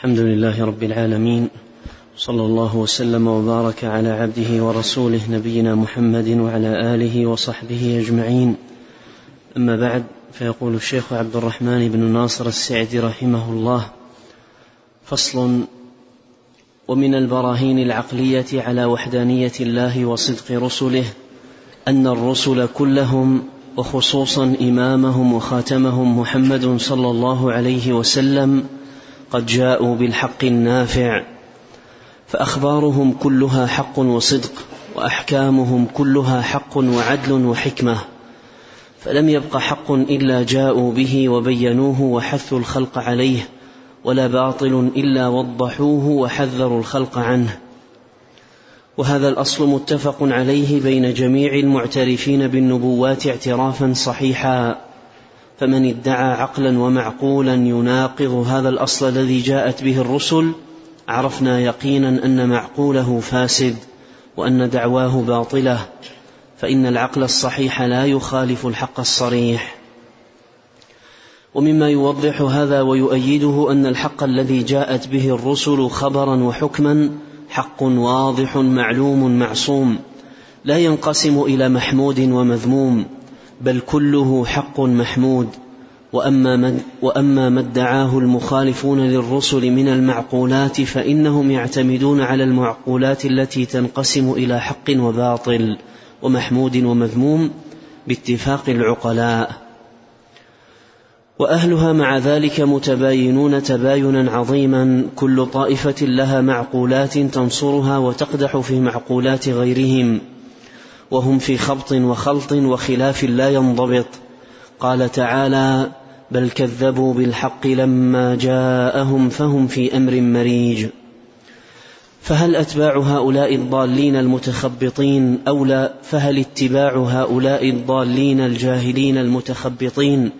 الحمد لله رب العالمين صلى الله وسلم وبارك على عبده ورسوله نبينا محمد وعلى آله وصحبه أجمعين. أما بعد فيقول الشيخ عبد الرحمن بن ناصر السعدي رحمه الله فصل ومن البراهين العقلية على وحدانية الله وصدق رسله أن الرسل كلهم وخصوصا إمامهم وخاتمهم محمد صلى الله عليه وسلم قد جاءوا بالحق النافع فأخبارهم كلها حق وصدق وأحكامهم كلها حق وعدل وحكمة فلم يبق حق إلا جاءوا به وبينوه وحثوا الخلق عليه ولا باطل إلا وضحوه وحذروا الخلق عنه. وهذا الأصل متفق عليه بين جميع المعترفين بالنبوات اعترافا صحيحا. فمن ادعى عقلا ومعقولا يناقض هذا الأصل الذي جاءت به الرسل عرفنا يقينا أن معقوله فاسد وأن دعواه باطلة فإن العقل الصحيح لا يخالف الحق الصريح. ومما يوضح هذا ويؤيده أن الحق الذي جاءت به الرسل خبرا وحكما حق واضح معلوم معصوم لا ينقسم إلى محمود ومذموم. بل كله حق محمود وأما من وأما ما ادعاه المخالفون للرسل من المعقولات فإنهم يعتمدون على المعقولات التي تنقسم إلى حق وباطل ومحمود ومذموم باتفاق العقلاء. وأهلها مع ذلك متباينون تباينا عظيما كل طائفة لها معقولات تنصرها وتقدح في معقولات غيرهم. وهم في خبط وخلط وخلاف لا ينضبط. قال تعالى بل كذبوا بالحق لما جاءهم فهم في أمر مريج. فهل أتباع هؤلاء الضالين المتخبطين اولى فهل اتباع هؤلاء الضالين الجاهلين المتخبطين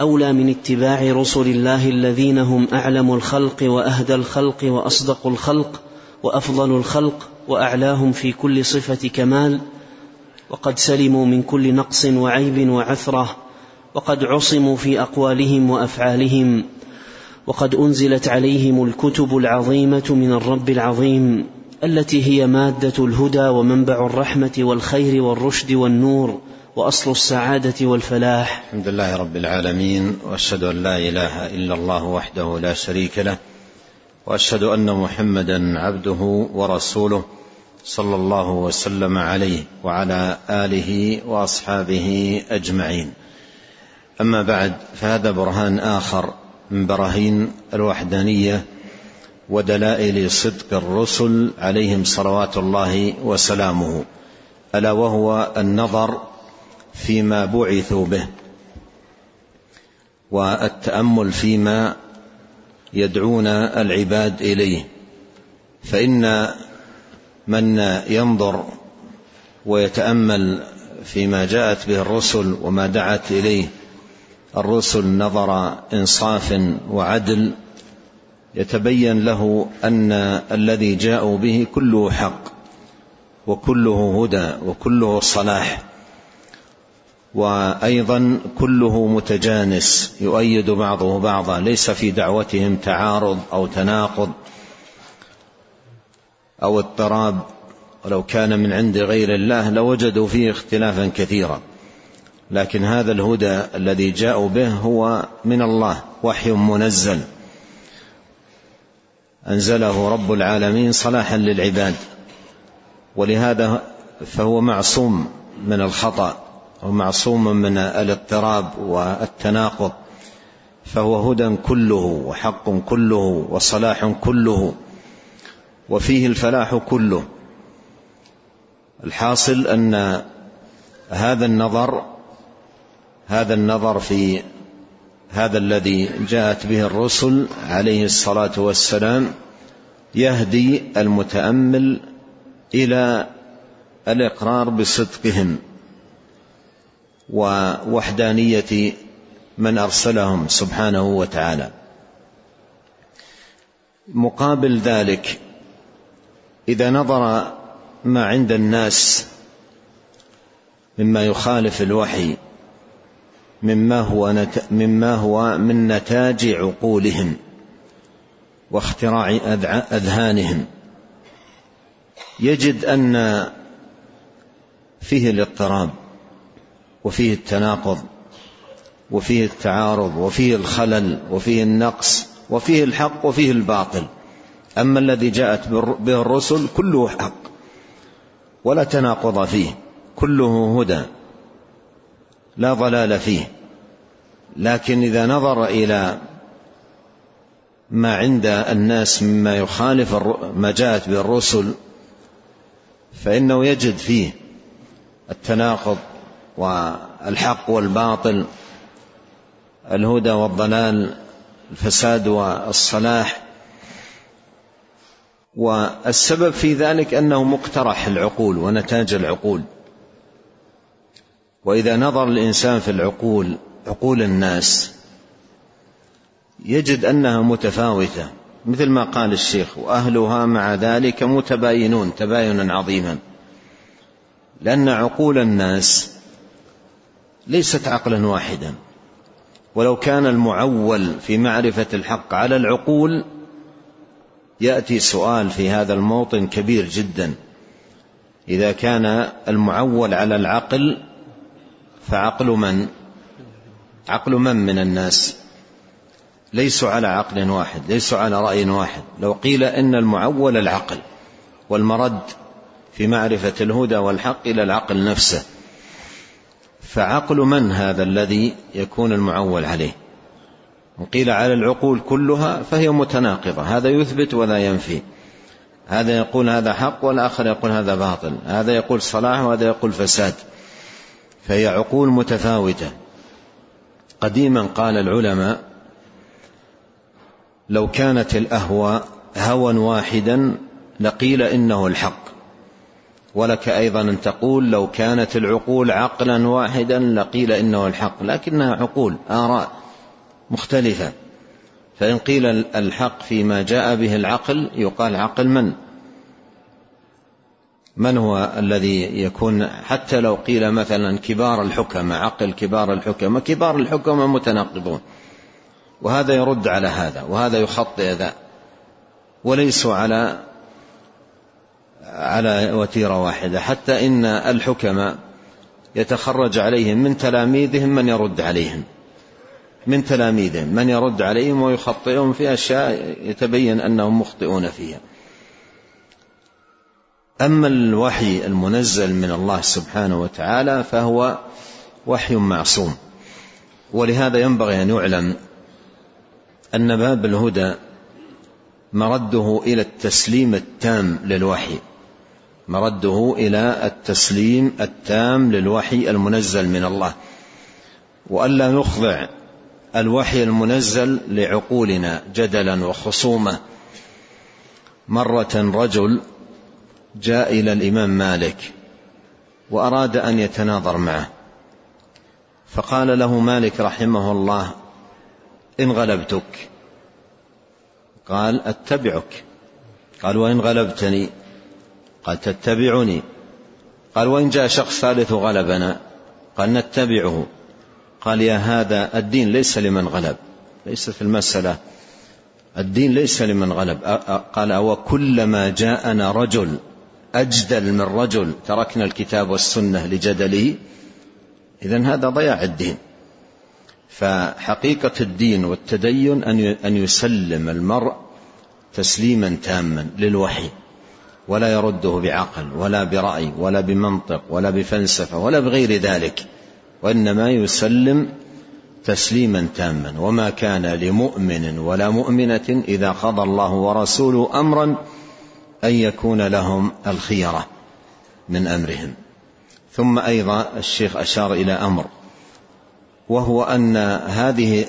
اولى من اتباع رسل الله الذين هم أعلم الخلق وأهدى الخلق وأصدق الخلق وأفضل الخلق وأعلاهم في كل صفة كمال؟ وقد سلموا من كل نقص وعيب وعثرة وقد عصموا في أقوالهم وأفعالهم وقد أنزلت عليهم الكتب العظيمة من الرب العظيم التي هي مادة الهدى ومنبع الرحمة والخير والرشد والنور وأصل السعادة والفلاح. الحمد لله رب العالمين وأشهد أن لا إله إلا الله وحده لا شريك له وأشهد أن محمدا عبده ورسوله صلى الله وسلم عليه وعلى آله وأصحابه أجمعين. أما بعد فهذا برهان آخر من براهين الوحدانية ودلائل صدق الرسل عليهم صلوات الله وسلامه ألا وهو النظر فيما بعثوا به والتأمل فيما يدعون العباد إليه فإن من ينظر ويتأمل فيما جاءت به الرسل وما دعت إليه. الرسل نظر إنصاف وعدل يتبين له أن الذي جاءوا به كله حق وكله هدى وكله صلاح وأيضا كله متجانس يؤيد بعضه بعضا ليس في دعوتهم تعارض أو تناقض. أو اضطراب ولو كان من عند غير الله لوجدوا فيه اختلافا كثيرا. لكن هذا الهدى الذي جاءوا به هو من الله وحي منزل. أنزله رب العالمين صلاحا للعباد. ولهذا فهو معصوم من الخطأ ومعصوم من الاضطراب والتناقض. فهو هدى كله وحق كله وصلاح كله. وفيه الفلاح كله. الحاصل أن هذا النظر هذا النظر في هذا الذي جاءت به الرسل عليه الصلاة والسلام يهدي المتأمل إلى الإقرار بصدقهم ووحدانية من أرسلهم سبحانه وتعالى. مقابل ذلك إذا نظر ما عند الناس مما يخالف الوحي مما هو نت... مما هو من نتاج عقولهم واختراع أذهانهم. يجد أن فيه الاضطراب وفيه التناقض وفيه التعارض وفيه الخلل وفيه النقص وفيه الحق وفيه الباطل. أما الذي جاءت به الرسل كله حق ولا تناقض فيه كله هدى لا ضلال فيه. لكن إذا نظر إلى ما عند الناس مما يخالف ما جاءت به الرسل فإنه يجد فيه التناقض والحق والباطل الهدى والضلال الفساد والصلاح. والسبب في ذلك أنه مقترح العقول ونتاج العقول. وإذا نظر الإنسان في العقول عقول الناس يجد أنها متفاوتة مثل ما قال الشيخ وأهلها مع ذلك متباينون تباينا عظيما. لأن عقول الناس ليست عقلا واحدا. ولو كان المعول في معرفة الحق على العقول يأتي سؤال في هذا الموطن كبير جدا. إذا كان المعول على العقل فعقل من؟ عقل من من الناس؟ ليسوا على عقل واحد ليسوا على رأي واحد. لو قيل إن المعول العقل والمرد في معرفة الهدى والحق إلى العقل نفسه فعقل من هذا الذي يكون المعول عليه؟ وقيل على العقول كلها فهي متناقضة هذا يثبت ولا ينفي. هذا يقول هذا حق والآخر يقول هذا باطل هذا يقول صلاح وهذا يقول فساد. فهي عقول متفاوتة. قديما قال العلماء لو كانت الاهواء هوى واحدا لقيل إنه الحق. ولك أيضا أن تقول لو كانت العقول عقلا واحدا لقيل إنه الحق لكنها عقول آراء. مختلفة. فإن قيل الحق فيما جاء به العقل يقال عقل من؟ من هو الذي يكون؟ حتى لو قيل مثلا كبار الحكماء عقل كبار الحكماء كبار الحكماء متناقضون. وهذا يرد على هذا وهذا يخطئ ذا. وليسوا على على وتيرة واحدة. حتى إن الحكماء يتخرج عليهم من تلاميذهم من يرد عليهم. من تلاميذهم من يرد عليهم ويخطئهم في أشياء يتبين أنهم مخطئون فيها. أما الوحي المنزل من الله سبحانه وتعالى فهو وحي معصوم ولهذا ينبغي أن يعلم أن باب الهدى مرده إلى التسليم التام للوحي مرده إلى التسليم التام للوحي المنزل من الله. وألا نخضع الوحي المنزل لعقولنا جدلا وخصومة. مرة رجل جاء إلى الإمام مالك وأراد أن يتناظر معه. فقال له مالك رحمه الله إن غلبتك. قال أتبعك. قال وإن غلبتني. قال تتبعني. قال وإن جاء شخص ثالث غلبنا. قال نتبعه. قال يا هذا الدين ليس لمن غلب. ليس في المسألة. الدين ليس لمن غلب. قال أو كلما جاءنا رجل أجدل من رجل تركنا الكتاب والسنة لجدله. إذا هذا ضياع الدين. فحقيقة الدين والتدين أن يسلم المرء تسليما تاما للوحي. ولا يرده بعقل ولا برأي ولا بمنطق ولا بفلسفة ولا بغير ذلك. وإنما يسلم تسليما تاما. وما كان لمؤمن ولا مؤمنة إذا قضى الله ورسوله أمرا أن يكون لهم الخيرة من أمرهم. ثم أيضا الشيخ أشار إلى أمر وهو أن هذه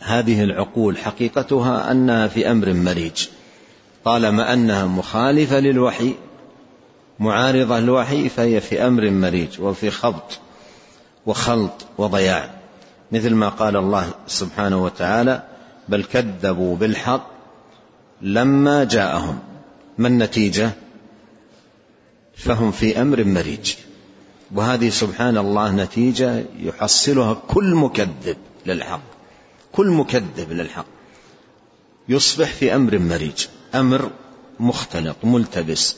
هذه العقول حقيقتها أنها في أمر مريج طالما أنها مخالفة للوحي معارضة للوحي فهي في أمر مريج وفي خبط وخلط وضياع مثل ما قال الله سبحانه وتعالى بل كذبوا بالحق لما جاءهم ما النتيجة؟ فهم في أمر مريج وهذه سبحان الله نتيجة يحصلها كل مكذب للحق كل مكذب للحق يصبح في أمر مريج أمر مختلط ملتبس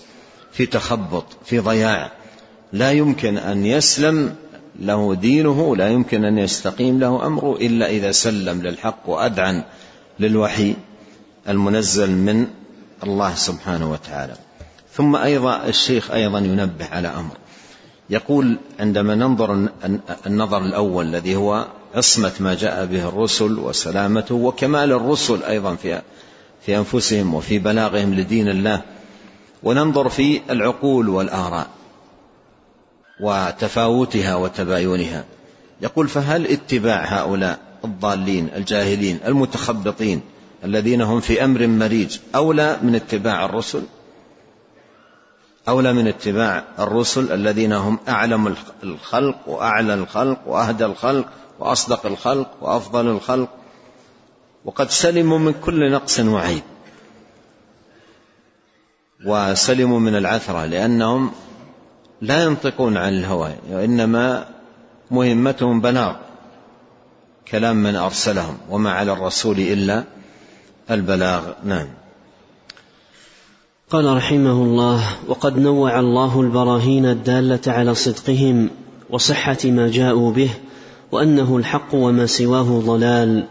في تخبط في ضياع. لا يمكن أن يسلم له دينه لا يمكن أن يستقيم له أمره إلا إذا سلم للحق وأذعن للوحي المنزل من الله سبحانه وتعالى. ثم أيضا الشيخ أيضا ينبه على أمر. يقول عندما ننظر النظر الأول الذي هو عصمة ما جاء به الرسل وسلامته وكمال الرسل أيضا في في أنفسهم وفي بلاغهم لدين الله وننظر في العقول والآراء وتفاوتها وتباينها. يقول فهل اتباع هؤلاء الضالين الجاهلين المتخبطين الذين هم في أمر مريج أولى من اتباع الرسل؟ أولى من اتباع الرسل الذين هم أعلم الخلق وأعلى الخلق وأهدى الخلق وأصدق الخلق وأفضل الخلق وقد سلموا من كل نقص وعيب. وسلموا من العثرة لأنهم لا ينطقون عن الهوى وإنما مهمتهم بلاغ كلام من أرسلهم وما على الرسول إلا البلاغ. نعم. قال رحمه الله وقد نوع الله البراهين الدالة على صدقهم وصحة ما جاءوا به وأنه الحق وما سواه ضلال.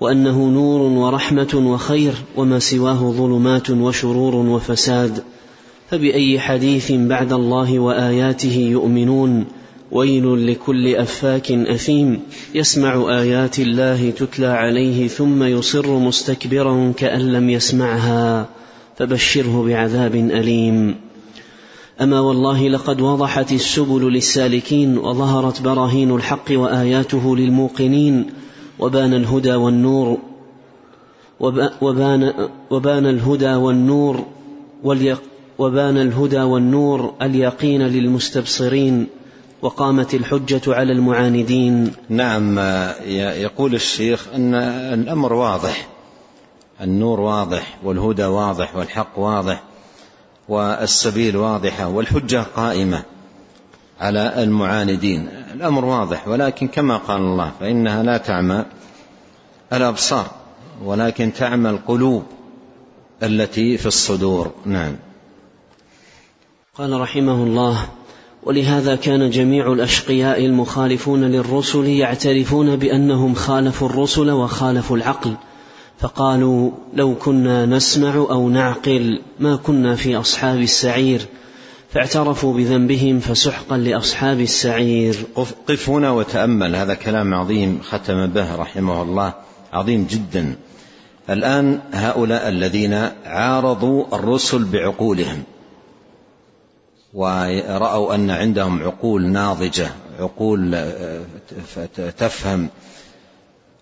وأنه نور ورحمة وخير وما سواه ظلمات وشرور وفساد. فبأي حديث بعد الله وآياته يؤمنون؟ ويل لكل أفاك أثيم. يسمع آيات الله تتلى عليه ثم يصر مستكبرا كأن لم يسمعها. فبشره بعذاب أليم. أما والله لقد وضحت السبل للسالكين وظهرت براهين الحق وآياته للموقنين. وبان الهدى والنور وبان, وبان الهدى والنور وبان الهدى والنور اليقين للمستبصرين وقامت الحجة على المعاندين. نعم يقول الشيخ أن الأمر واضح النور واضح والهدى واضح والحق واضح والسبيل واضحة والحجة قائمة. على المعاندين. الأمر واضح ولكن كما قال الله فإنها لا تعمى الأبصار ولكن تعمى القلوب التي في الصدور. نعم. قال رحمه الله ولهذا كان جميع الأشقياء المخالفون للرسل يعترفون بأنهم خالفوا الرسل وخالفوا العقل فقالوا لو كنا نسمع أو نعقل ما كنا في أصحاب السعير. فاعترفوا بذنبهم فسحقا لأصحاب السعير. قف هنا وتأمل هذا كلام عظيم ختم به رحمه الله عظيم جدا. الآن هؤلاء الذين عارضوا الرسل بعقولهم ورأوا أن عندهم عقول ناضجة عقول آه، تفهم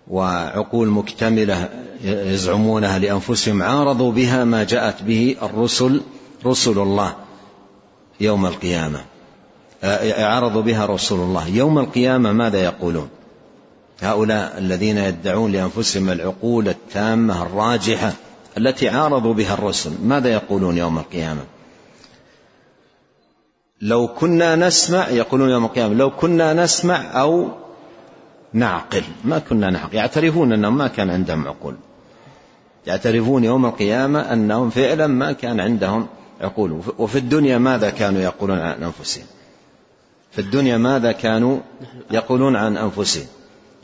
وعقول مكتملة يزعمونها لأنفسهم عارضوا بها ما جاءت به الرسل رسل الله. يوم القيامة. عارضوا بها رسول الله. يوم القيامة ماذا يقولون؟ هؤلاء الذين يدعون لأنفسهم العقول التامة الراجحة التي عارضوا بها الرسل ماذا يقولون يوم القيامة؟ لو كنا نسمع يقولون يوم القيامة لو كنا نسمع أو نعقل. ما كنا نعقل. يعترفون أنهم ما كان عندهم عقول. يعترفون يوم القيامة أنهم فعلا ما كان عندهم عقول وفي الدنيا ماذا كانوا يقولون عن أنفسهم؟ في الدنيا ماذا كانوا يقولون عن أنفسهم؟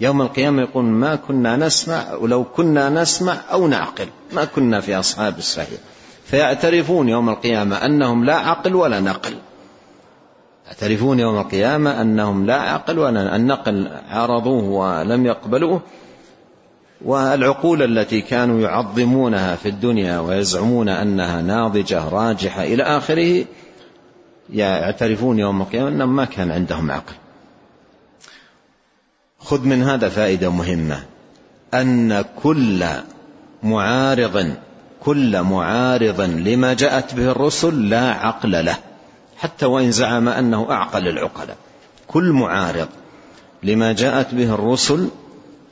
يوم القيامة يقول ما كنا نسمع ولو كنا نسمع أو نعقل ما كنا في أصحاب السعير. فيعترفون يوم القيامة أنهم لا عقل ولا نقل. يعترفون يوم القيامة أنهم لا عقل ولا النقل عرضوه ولم يقبلوه. والعقول التي كانوا يعظمونها في الدنيا ويزعمون أنها ناضجة راجحة إلى آخره يعترفون يوم القيامة أنهم ما كان عندهم عقل. خذ من هذا فائدة مهمة أن كل معارض كل معارض لما جاءت به الرسل لا عقل له حتى وإن زعم أنه أعقل العقلاء. كل معارض لما جاءت به الرسل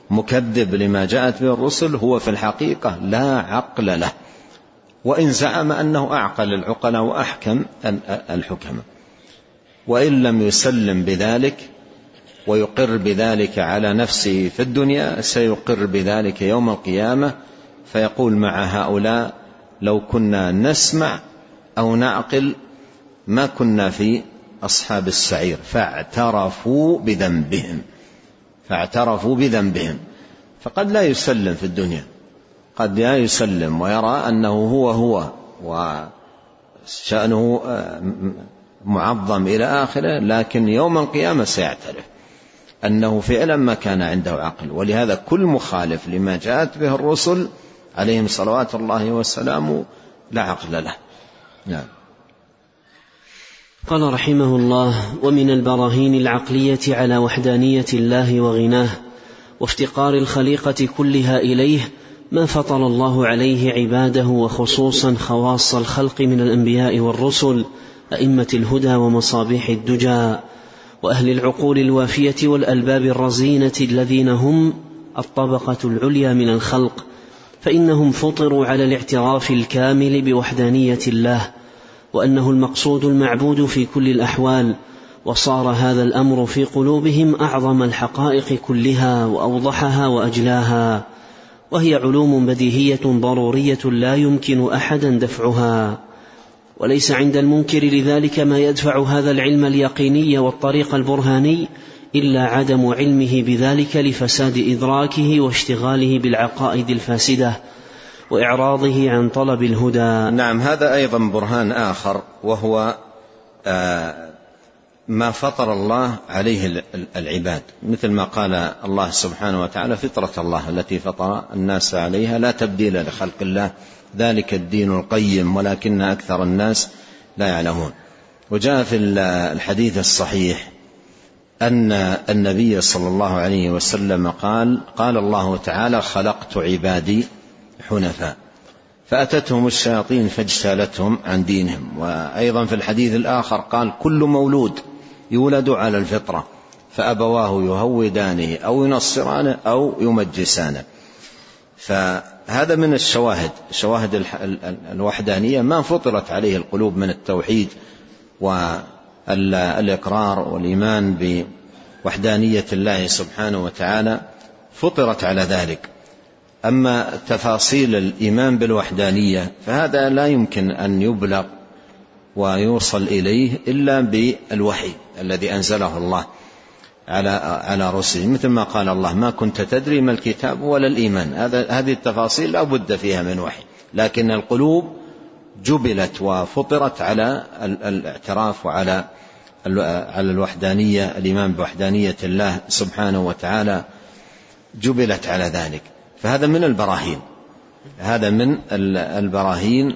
مكذب لما جاءت به الرسل هو في الحقيقة لا عقل له. وإن زعم أنه أعقل العقلاء وأحكم الحكماء وإن لم يسلم بذلك ويقر بذلك على نفسه في الدنيا سيقر بذلك يوم القيامة. فيقول مع هؤلاء لو كنا نسمع أو نعقل ما كنا في أصحاب السعير فاعترفوا بذنبهم. فاعترفوا بذنبهم. فقد لا يسلم في الدنيا. قد لا يسلم ويرى أنه هو هو وشأنه آه، معظم إلى آخره لكن يوم القيامة سيعترف أنه فعلا ما كان عنده عقل. ولهذا كل مخالف لما جاءت به الرسل عليهم صلوات الله والسلام لا عقل له. نعم. قال رحمه الله ومن البراهين العقلية على وحدانية الله وغناه وافتقار الخليقة كلها إليه ما فطر الله عليه عباده وخصوصا خواص الخلق من الأنبياء والرسل أئمة الهدى ومصابيح الدجى وأهل العقول الوافية والألباب الرزينة الذين هم الطبقة العليا من الخلق فإنهم فطروا على الاعتراف الكامل بوحدانية الله وأنه المقصود المعبود في كل الأحوال وصار هذا الأمر في قلوبهم أعظم الحقائق كلها وأوضحها وأجلاها. وهي علوم بديهية ضرورية لا يمكن أحدا دفعها. وليس عند المنكر لذلك ما يدفع هذا العلم اليقيني والطريق البرهاني إلا عدم علمه بذلك لفساد إدراكه واشتغاله بالعقائد الفاسدة. وإعراضه عن طلب الهدى. نعم هذا أيضا برهان آخر وهو آه، ما فطر الله عليه العباد. مثل ما قال الله سبحانه وتعالى فطرة الله التي فطر الناس عليها لا تبديل لخلق الله. ذلك الدين القيم ولكن أكثر الناس لا يعلمون. وجاء في الحديث الصحيح أن النبي صلى الله عليه وسلم قال قال الله تعالى خلقت عبادي حنفاء. فأتتهم الشياطين فاجتالتهم عن دينهم. وأيضا في الحديث الآخر قال كل مولود يولد على الفطرة فأبواه يهودانه أو ينصرانه أو يمجسانه. فهذا من الشواهد شواهد الوحدانية. ما فطرت عليه القلوب من التوحيد والإقرار والإيمان بوحدانية الله سبحانه وتعالى فطرت على ذلك. أما تفاصيل الإيمان بالوحدانية فهذا لا يمكن أن يبلغ ويوصل إليه إلا بالوحي الذي أنزله الله على على رسله مثل ما قال الله ما كنت تدري ما الكتاب ولا الإيمان. هذا هذه التفاصيل لا بد فيها من وحي لكن القلوب جبلت وفطرت على الاعتراف وعلى على الوحدانية الإيمان بوحدانية الله سبحانه وتعالى جبلت على ذلك. فهذا من البراهين. هذا من البراهين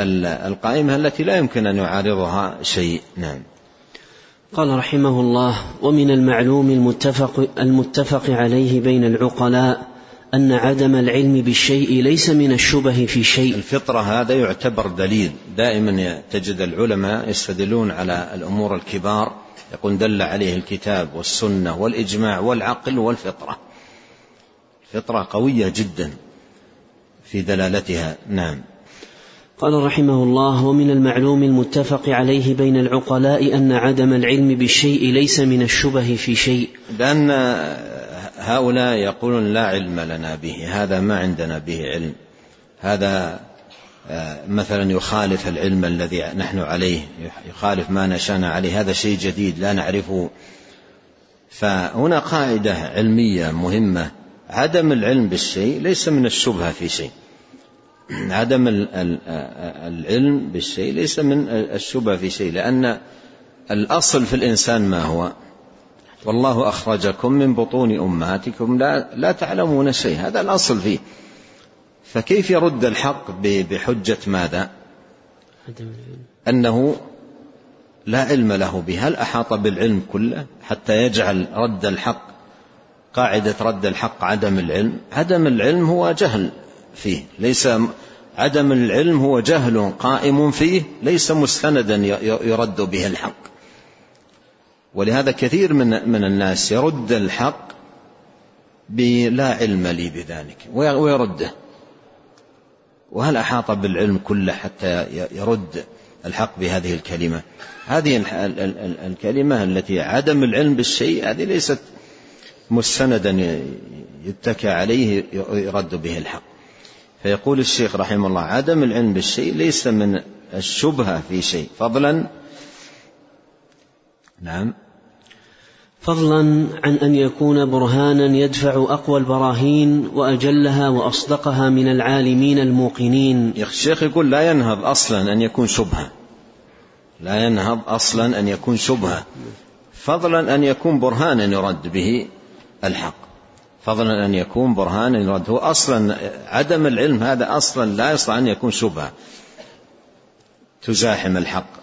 القائمة التي لا يمكن أن يعارضها شيء. نعم. قال رحمه الله ومن المعلوم المتفق, المتفق عليه بين العقلاء أن عدم العلم بالشيء ليس من الشبه في شيء. الفطرة هذا يعتبر دليل. دائما تجد العلماء يستدلون على الأمور الكبار يقول دل عليه الكتاب والسنة والإجماع والعقل والفطرة. فطرة قوية جدا في دلالتها. نعم. قال رحمه الله ومن المعلوم المتفق عليه بين العقلاء أن عدم العلم بالشيء ليس من الشبه في شيء. لأن هؤلاء يقولون لا علم لنا به هذا ما عندنا به علم. هذا آه، مثلا يخالف العلم الذي نحن عليه يخالف ما نشأنا عليه. هذا شيء جديد لا نعرفه. فهنا قاعدة علمية مهمة. عدم العلم بالشيء ليس من الشبهة في شيء. عدم العلم بالشيء ليس من الشبهة في شيء لأن الأصل في الإنسان ما هو؟ والله أخرجكم من بطون أمهاتكم لا, لا تعلمون شيء هذا الأصل فيه. فكيف يرد الحق بحجة ماذا؟ أنه لا علم له به هل أحاط بالعلم كله حتى يجعل رد الحق قاعدة رد الحق عدم العلم. عدم العلم هو جهل فيه. ليس عدم العلم هو جهل قائم فيه ليس مستندا يرد به الحق. ولهذا كثير من من الناس يرد الحق بلا علم لي بذلك ويرده. وهل أحاط بالعلم كله حتى يرد الحق بهذه الكلمة؟ هذه الكلمة التي عدم العلم بالشيء هذه ليست مستندا يتكى عليه يرد به الحق فيقول الشيخ رحمه الله عدم العلم بالشيء ليس من الشبهة في شيء فضلا نعم فضلا عن أن يكون برهانا يدفع أقوى البراهين وأجلها وأصدقها من العالمين الموقنين. الشيخ يقول لا ينهض أصلا أن يكون شبهة. لا ينهض أصلا أن يكون شبهة. فضلا أن يكون برهانا يرد به الحق. فضلا أن يكون برهانا يرد هو أصلا عدم العلم هذا أصلا لا يصلح أن يكون شبهة. تزاحم الحق.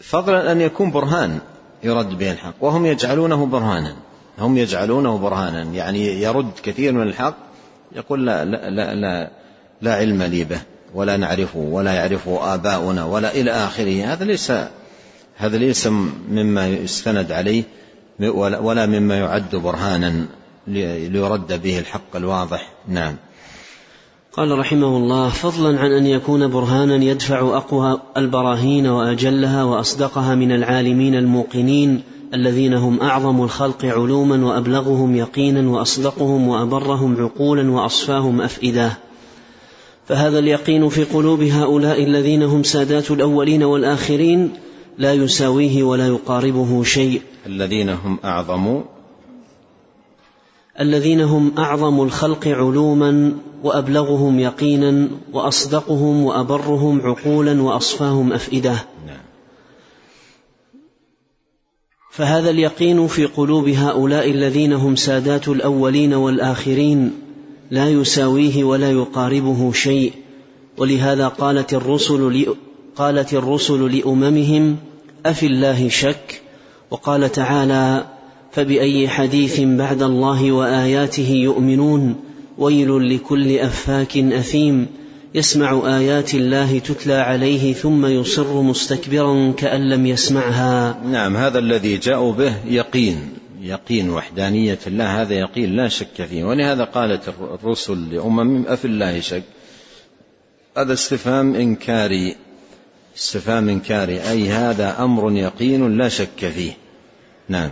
فضلا أن يكون برهان يرد به الحق وهم يجعلونه برهانا هم يجعلونه برهانا يعني يرد كثير من الحق يقول لا لا لا لا, لا علم لي به ولا نعرفه ولا يعرفه آباؤنا ولا إلى آخره هذا ليس هذا ليس مما يستند عليه ولا مما يعد برهانا ليرد به الحق الواضح. نعم. قال رحمه الله فضلا عن أن يكون برهانا يدفع أقوى البراهين وأجلها وأصدقها من العالمين الموقنين الذين هم أعظم الخلق علوما وأبلغهم يقينا وأصدقهم وأبرهم عقولا وأصفاهم أفئدة. فهذا اليقين في قلوب هؤلاء الذين هم سادات الأولين والآخرين لا يساويه ولا يقاربه شيء. الذين هم أعظم. الذين هم أعظم الخلق علوما وأبلغهم يقينا وأصدقهم وأبرهم عقولا وأصفاهم أفئدة. نعم. فهذا اليقين في قلوب هؤلاء الذين هم سادات الأولين والآخرين لا يساويه ولا يقاربه شيء. ولهذا قالت الرسل قالت الرسل لأممهم أفي الله شك؟ وقال تعالى فبأي حديث بعد الله وآياته يؤمنون؟ ويل لكل أفاك أثيم يسمع آيات الله تتلى عليه ثم يصر مستكبرا كأن لم يسمعها. نعم هذا الذي جاءوا به يقين يقين وحدانية الله هذا يقين لا شك فيه. ولهذا قالت الرسل لامم أفي الله شك؟ هذا استفهام إنكاري. استفهام انكاري أي هذا أمر يقين لا شك فيه. نعم.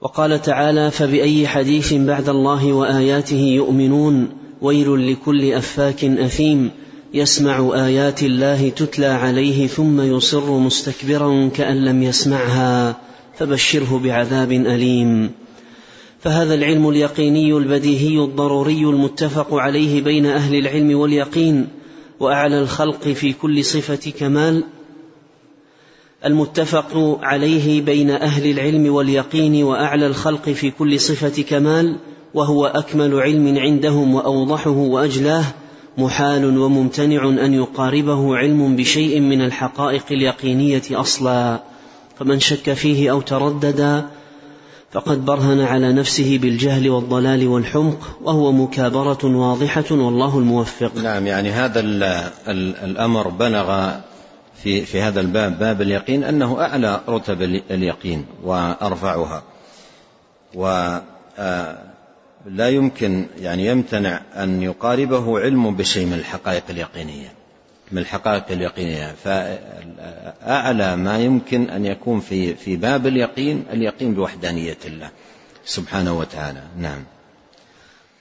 وقال تعالى فبأي حديث بعد الله وآياته يؤمنون؟ ويل لكل أفاك أثيم. يسمع آيات الله تتلى عليه ثم يصر مستكبرا كأن لم يسمعها. فبشره بعذاب أليم. فهذا العلم اليقيني البديهي الضروري المتفق عليه بين أهل العلم واليقين. وأعلى الخلق في كل صفة كمال المتفق عليه بين أهل العلم واليقين وأعلى الخلق في كل صفة كمال وهو أكمل علم عندهم وأوضحه وأجلاه محال وممتنع أن يقاربه علم بشيء من الحقائق اليقينية أصلا فمن شك فيه أو تردد فقد برهن على نفسه بالجهل والضلال والحمق وهو مكابرة واضحة والله الموفق. نعم يعني هذا الأمر بلغ في في هذا الباب باب اليقين أنه أعلى رتب اليقين وأرفعها. و آه، لا يمكن يعني يمتنع أن يقاربه علم بشيء من الحقائق اليقينية. من الحقائق اليقينية. فأعلى ما يمكن أن يكون في في باب اليقين اليقين بوحدانية الله سبحانه وتعالى. نعم.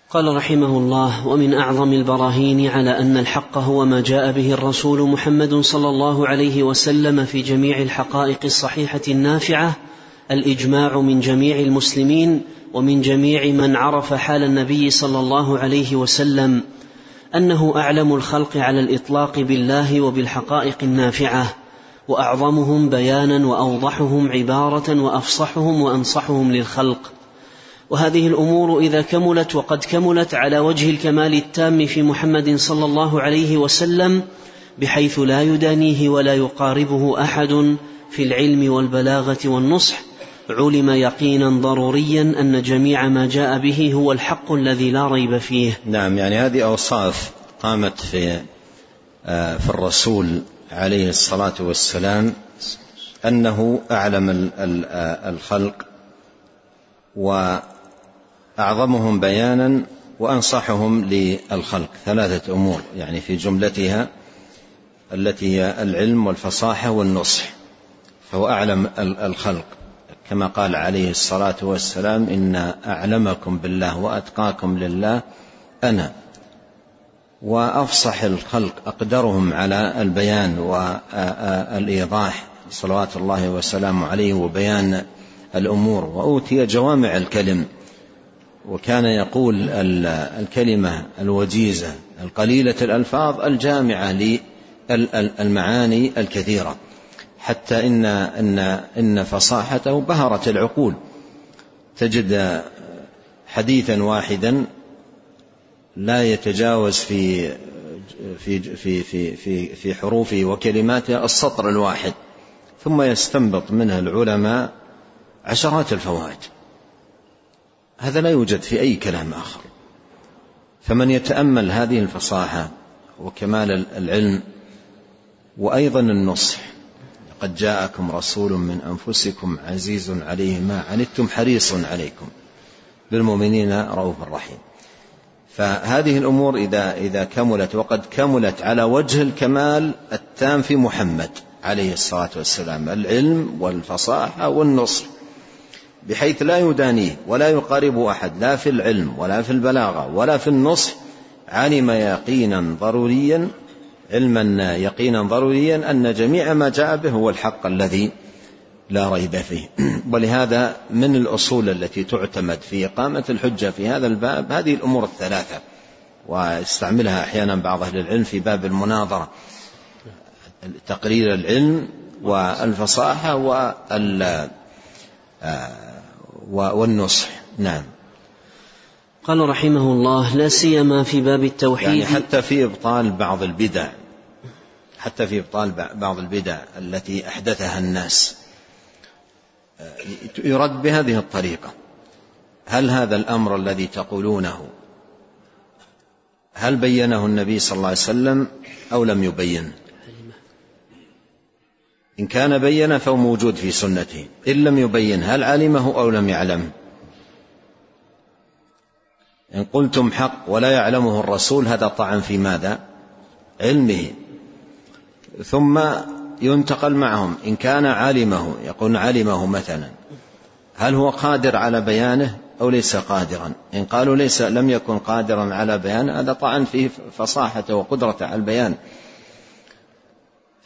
قال رحمه الله ومن أعظم البراهين على أن الحق هو ما جاء به الرسول محمد صلى الله عليه وسلم في جميع الحقائق الصحيحة النافعة الإجماع من جميع المسلمين ومن جميع من عرف حال النبي صلى الله عليه وسلم أنه أعلم الخلق على الإطلاق بالله وبالحقائق النافعة وأعظمهم بيانا وأوضحهم عبارة وأفصحهم وأنصحهم للخلق. وهذه الأمور إذا كملت وقد كملت على وجه الكمال التام في محمد صلى الله عليه وسلم بحيث لا يدانيه ولا يقاربه أحد في العلم والبلاغة والنصح علم يقينا ضروريا أن جميع ما جاء به هو الحق الذي لا ريب فيه. نعم يعني هذه أوصاف قامت في آه، في الرسول عليه الصلاة والسلام أنه أعلم آه، الخلق و اعظمهم بيانا وأنصحهم للخلق ثلاثة أمور يعني في جملتها التي هي العلم والفصاحة والنصح فهو أعلم الخلق كما قال عليه الصلاة والسلام إن أعلمكم بالله وأتقاكم لله أنا وأفصح الخلق أقدرهم على البيان والإيضاح. صلوات الله وسلامه عليه وبيان الأمور. وأوتي جوامع الكلم. وكان يقول الكلمة الوجيزة القليلة الألفاظ الجامعة للمعاني الكثيرة. حتى إن إن إن فصاحته بهرت العقول. تجد حديثا واحدا لا يتجاوز في في في في في في حروفه وكلماته السطر الواحد ثم يستنبط منه العلماء عشرات الفوائد. هذا لا يوجد في أي كلام آخر. فمن يتأمل هذه الفصاحة وكمال العلم وأيضا النصح قد جاءكم رسول من أنفسكم عزيز عليه ما عنتم حريص عليكم بالمؤمنين رؤوف رحيم. فهذه الأمور إذا إذا كملت وقد كملت على وجه الكمال التام في محمد عليه الصلاة والسلام العلم والفصاحة والنصر بحيث لا يدانيه ولا يقارب أحد لا في العلم ولا في البلاغة ولا في النصح علم يقينا ضروريا علما يقينا ضروريا أن جميع ما جاء به هو الحق الذي لا ريب فيه. ولهذا من الأصول التي تعتمد في إقامة الحجة في هذا الباب هذه الأمور الثلاثة ويستعملها أحيانا بعض أهل العلم في باب المناظرة. تقرير العلم والفصاحة وال والنصح. نعم. قال رحمه الله لا سيما في باب التوحيد. يعني حتى في إبطال بعض البدع حتى في إبطال بعض البدع التي أحدثها الناس. يرد بهذه الطريقة. هل هذا الأمر الذي تقولونه هل بينه النبي صلى الله عليه وسلم أو لم يبين؟ إن كان بين فهو موجود في سنته. إن لم يبين هل علمه أو لم يعلم إن قلتم حق ولا يعلمه الرسول هذا طعن في ماذا؟ علمه. ثم ينتقل معهم إن كان علمه يقول علمه مثلا هل هو قادر على بيانه أو ليس قادرا؟ إن قالوا ليس لم يكن قادرا على بيانه هذا طعن فيه فصاحته وقدرته على البيان.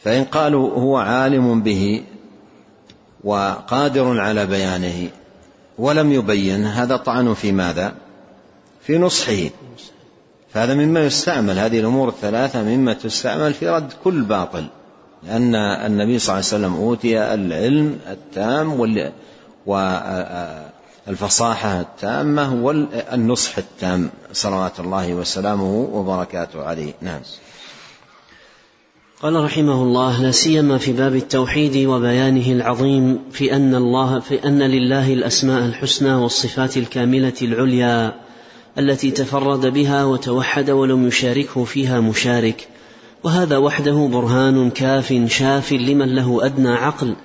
فإن قالوا هو عالم به وقادر على بيانه ولم يبين هذا طعن في ماذا؟ في نصحه. فهذا مما يستعمل هذه الأمور الثلاثة مما تستعمل في رد كل باطل. لأن النبي صلى الله عليه وسلم أوتي العلم التام والفصاحة التامة والنصح التام. صلوات الله وسلامه وبركاته عليه. نعم. قال رحمه الله لا سيما في باب التوحيد وبيانه العظيم في أن الله في أن لله الأسماء الحسنى والصفات الكاملة العليا. التي تفرد بها وتوحد ولم يشاركه فيها مشارك. وهذا وحده برهان كاف شاف لمن له أدنى عقل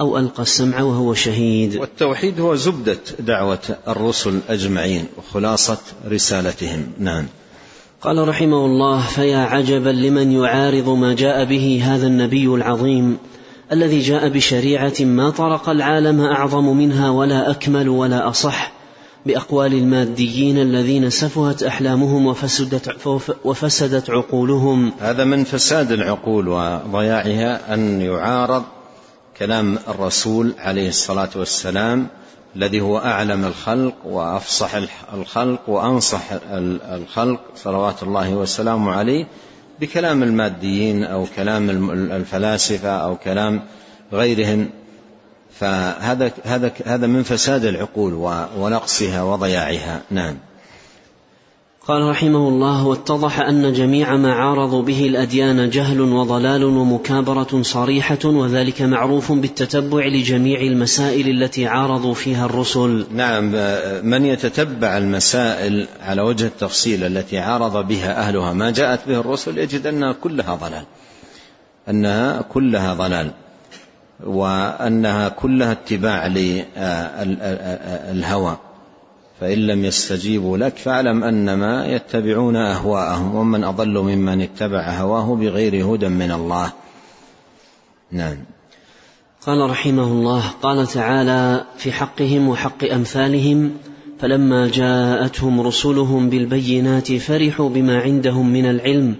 أو ألقى السمع وهو شهيد. والتوحيد هو زبدة دعوة الرسل أجمعين وخلاصة رسالتهم. نعم. قال رحمه الله فيا عجبا لمن يعارض ما جاء به هذا النبي العظيم الذي جاء بشريعة ما طرق العالم أعظم منها ولا أكمل ولا أصح بأقوال الماديين الذين سفهت أحلامهم وفسدت وفسدت عقولهم. هذا من فساد العقول وضياعها أن يعارض كلام الرسول عليه الصلاة والسلام الذي هو أعلم الخلق وأفصح الخلق وأنصح الخلق صلوات الله وسلامه عليه بكلام الماديين أو كلام الفلاسفة أو كلام غيرهم. فهذا هذا هذا من فساد العقول ونقصها وضياعها. نعم. قال رحمه الله واتضح أن جميع ما عارضوا به الأديان جهل وضلال ومكابرة صريحة وذلك معروف بالتتبع لجميع المسائل التي عارضوا فيها الرسل. نعم من يتتبع المسائل على وجه التفصيل التي عارض بها أهلها ما جاءت به الرسل يجد أنها كلها ضلال. أنها كلها ضلال. وأنها كلها اتباع للهوى فإن لم يستجيبوا لك فاعلم أنما يتبعون أهواءهم ومن أضل ممن اتبع هواه بغير هدى من الله. نعم. قال رحمه الله قال تعالى في حقهم وحق أمثالهم فلما جاءتهم رسلهم بالبينات فرحوا بما عندهم من العلم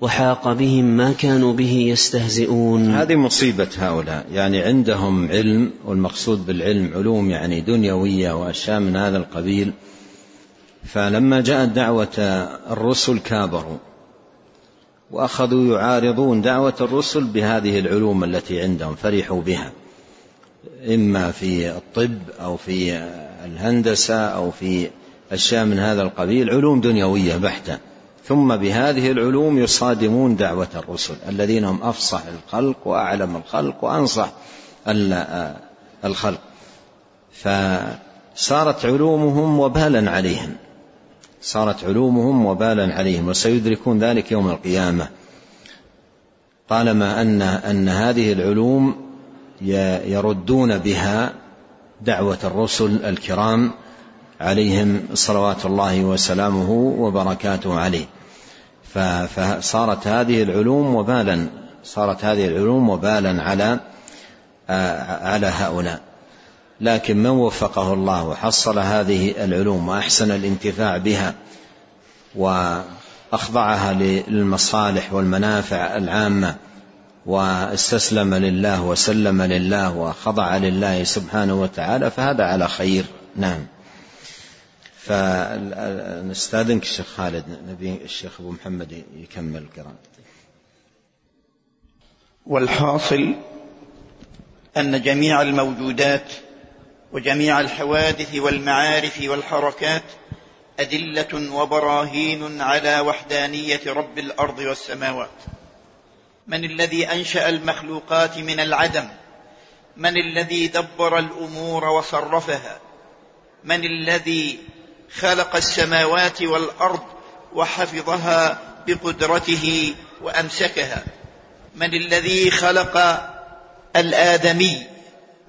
وحاق بهم ما كانوا به يستهزئون. هذه مصيبة هؤلاء. يعني عندهم علم والمقصود بالعلم علوم يعني دنيوية وأشياء من هذا القبيل. فلما جاءت دعوة الرسل كابروا وأخذوا يعارضون دعوة الرسل بهذه العلوم التي عندهم فرحوا بها. إما في الطب أو في الهندسة أو في أشياء من هذا القبيل علوم دنيوية بحتة. ثم بهذه العلوم يصادمون دعوة الرسل الذين هم أفصح الخلق وأعلم الخلق وأنصح الخلق. فصارت علومهم وبالا عليهم. صارت علومهم وبالا عليهم وسيدركون ذلك يوم القيامة. طالما أن أن هذه العلوم يردون بها دعوة الرسل الكرام عليهم صلوات الله وسلامه وبركاته عليه. فصارت هذه العلوم وبالا صارت هذه العلوم وبالا على على هؤلاء. لكن من وفقه الله وحصل هذه العلوم وأحسن الانتفاع بها وأخضعها للمصالح والمنافع العامة واستسلم لله وسلم لله وخضع لله سبحانه وتعالى فهذا على خير. نعم. فنستاذنك الشيخ خالد نبي الشيخ أبو محمد يكمل القراءة. والحاصل أن جميع الموجودات وجميع الحوادث والمعارف والحركات أدلة وبراهين على وحدانية رب الأرض والسماوات. من الذي أنشأ المخلوقات من العدم؟ من الذي دبر الأمور وصرفها؟ من الذي خلق السماوات والأرض وحفظها بقدرته وأمسكها. من الذي خلق الآدمي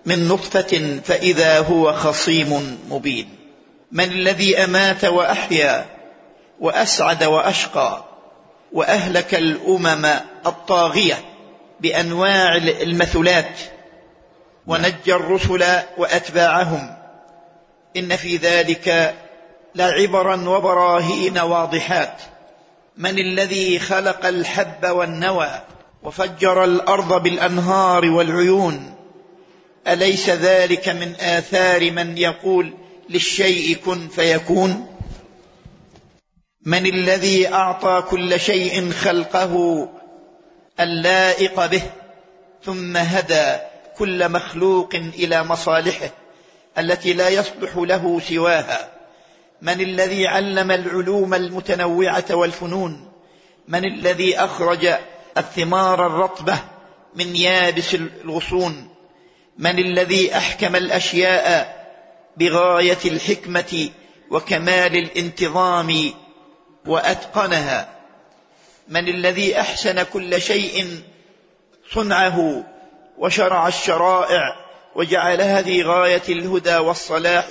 من نطفة فإذا هو خصيم مبين. من الذي أمات وأحيا وأسعد وأشقى وأهلك الأمم الطاغية بأنواع المثلات ونجى الرسل وأتباعهم. إن في ذلك لعبرا وبراهين واضحات. من الذي خلق الحب والنوى وفجر الأرض بالأنهار والعيون؟ أليس ذلك من آثار من يقول للشيء كن فيكون؟ من الذي أعطى كل شيء خلقه اللائق به ثم هدى كل مخلوق إلى مصالحه التي لا يصلح له سواها؟ من الذي علم العلوم المتنوعة والفنون؟ من الذي أخرج الثمار الرطبة من يابس الغصون؟ من الذي أحكم الأشياء بغاية الحكمة وكمال الانتظام وأتقنها؟ من الذي أحسن كل شيء صنعه وشرع الشرائع وجعل هذه غاية الهدى والصلاح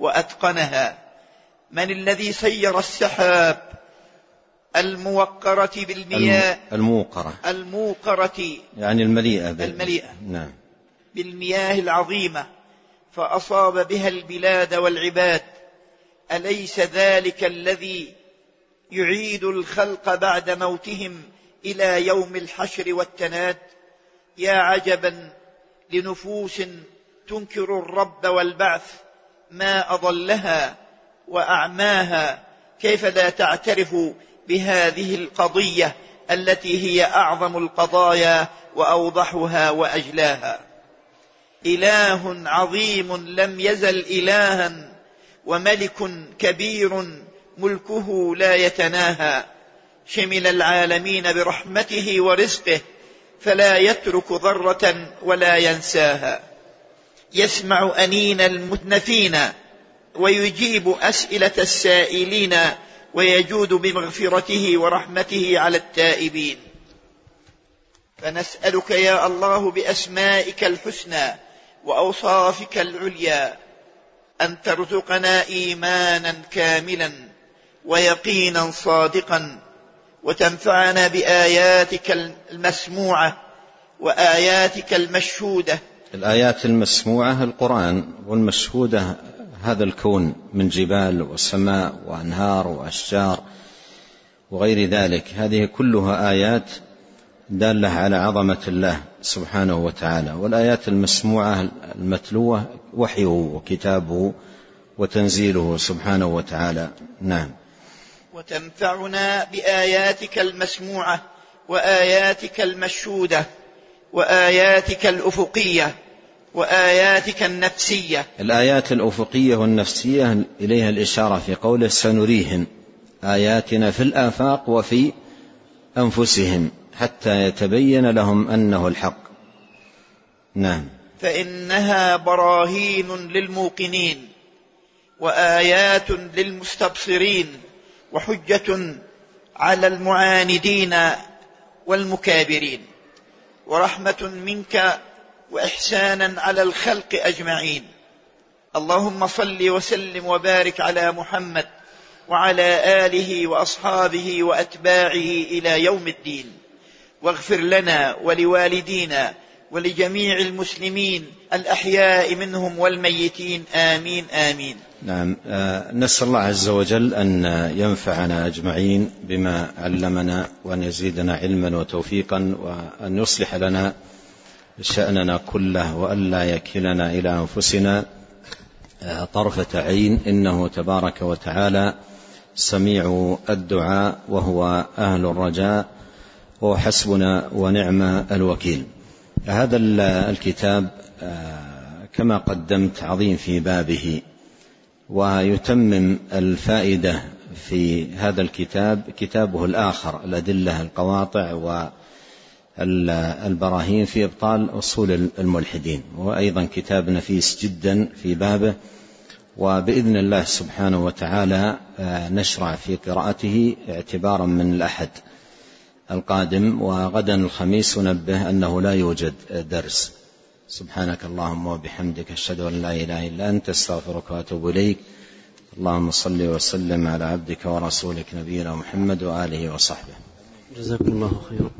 وأتقنها؟ من الذي سير السحاب؟ الموقرة بالمياه. الموقرة. الموقرة. يعني المليئة المليئة. نعم. بالمياه العظيمة. فأصاب بها البلاد والعباد. أليس ذلك الذي يعيد الخلق بعد موتهم إلى يوم الحشر والتناد؟ يا عجبا لنفوس تنكر الرب والبعث ما أضلها وأعماها كيف لا تعترف بهذه القضية التي هي أعظم القضايا وأوضحها وأجلاها. إله عظيم لم يزل إلها وملك كبير ملكه لا يتناهى. شمل العالمين برحمته ورزقه فلا يترك ذرة ولا ينساها. يسمع أنين المتنفين ويجيب أسئلة السائلين ويجود بمغفرته ورحمته على التائبين. فنسألك يا الله بأسمائك الحسنى وأوصافك العليا أن ترزقنا إيمانا كاملا ويقينا صادقا وتنفعنا بآياتك المسموعة وآياتك المشهودة. الآيات المسموعة القرآن والمشهودة هذا الكون من جبال وسماء وأنهار وأشجار وغير ذلك. هذه كلها آيات دالة على عظمة الله سبحانه وتعالى. والآيات المسموعة المتلوة وحيه وكتابه وتنزيله سبحانه وتعالى. نعم. وتنفعنا بآياتك المسموعة وآياتك المشهودة وآياتك الأفقية وآياتك النفسية. الآيات الأفقية والنفسية إليها الإشارة في قوله سنريهم آياتنا في الآفاق وفي أنفسهم حتى يتبين لهم أنه الحق. نعم. فإنها براهين للموقنين وآيات للمستبصرين وحجة على المعاندين والمكابرين ورحمة منك وإحسانا على الخلق أجمعين. اللهم صل وسلم وبارك على محمد وعلى آله وأصحابه وأتباعه إلى يوم الدين. واغفر لنا ولوالدينا ولجميع المسلمين الأحياء منهم والميتين. آمين آمين. نعم آه، نسأل الله عز وجل أن ينفعنا أجمعين بما علمنا وأن يزيدنا علما وتوفيقا وأن يصلح لنا شأننا كله وألا يكلنا إلى أنفسنا آه، طرفة عين. إنه تبارك وتعالى سميع الدعاء وهو أهل الرجاء وهو حسبنا ونعم الوكيل. هذا الكتاب آه، كما قدمت عظيم في بابه ويتمم الفائدة في هذا الكتاب كتابه الآخر الأدلة القواطع والبراهين في إبطال أصول الملحدين وأيضا كتاب نفيس جدا في بابه وبإذن الله سبحانه وتعالى آه، نشرع في قراءته اعتبارا من الأحد القادم وغدا الخميس ننبه أنه لا يوجد درس. سبحانك اللهم وبحمدك أشهد أن لا إله إلا أنت أستغفرك وأتوب إليك. اللهم صل وسلم على عبدك ورسولك نبينا محمد وآله وصحبه. جزاكم الله خيرا.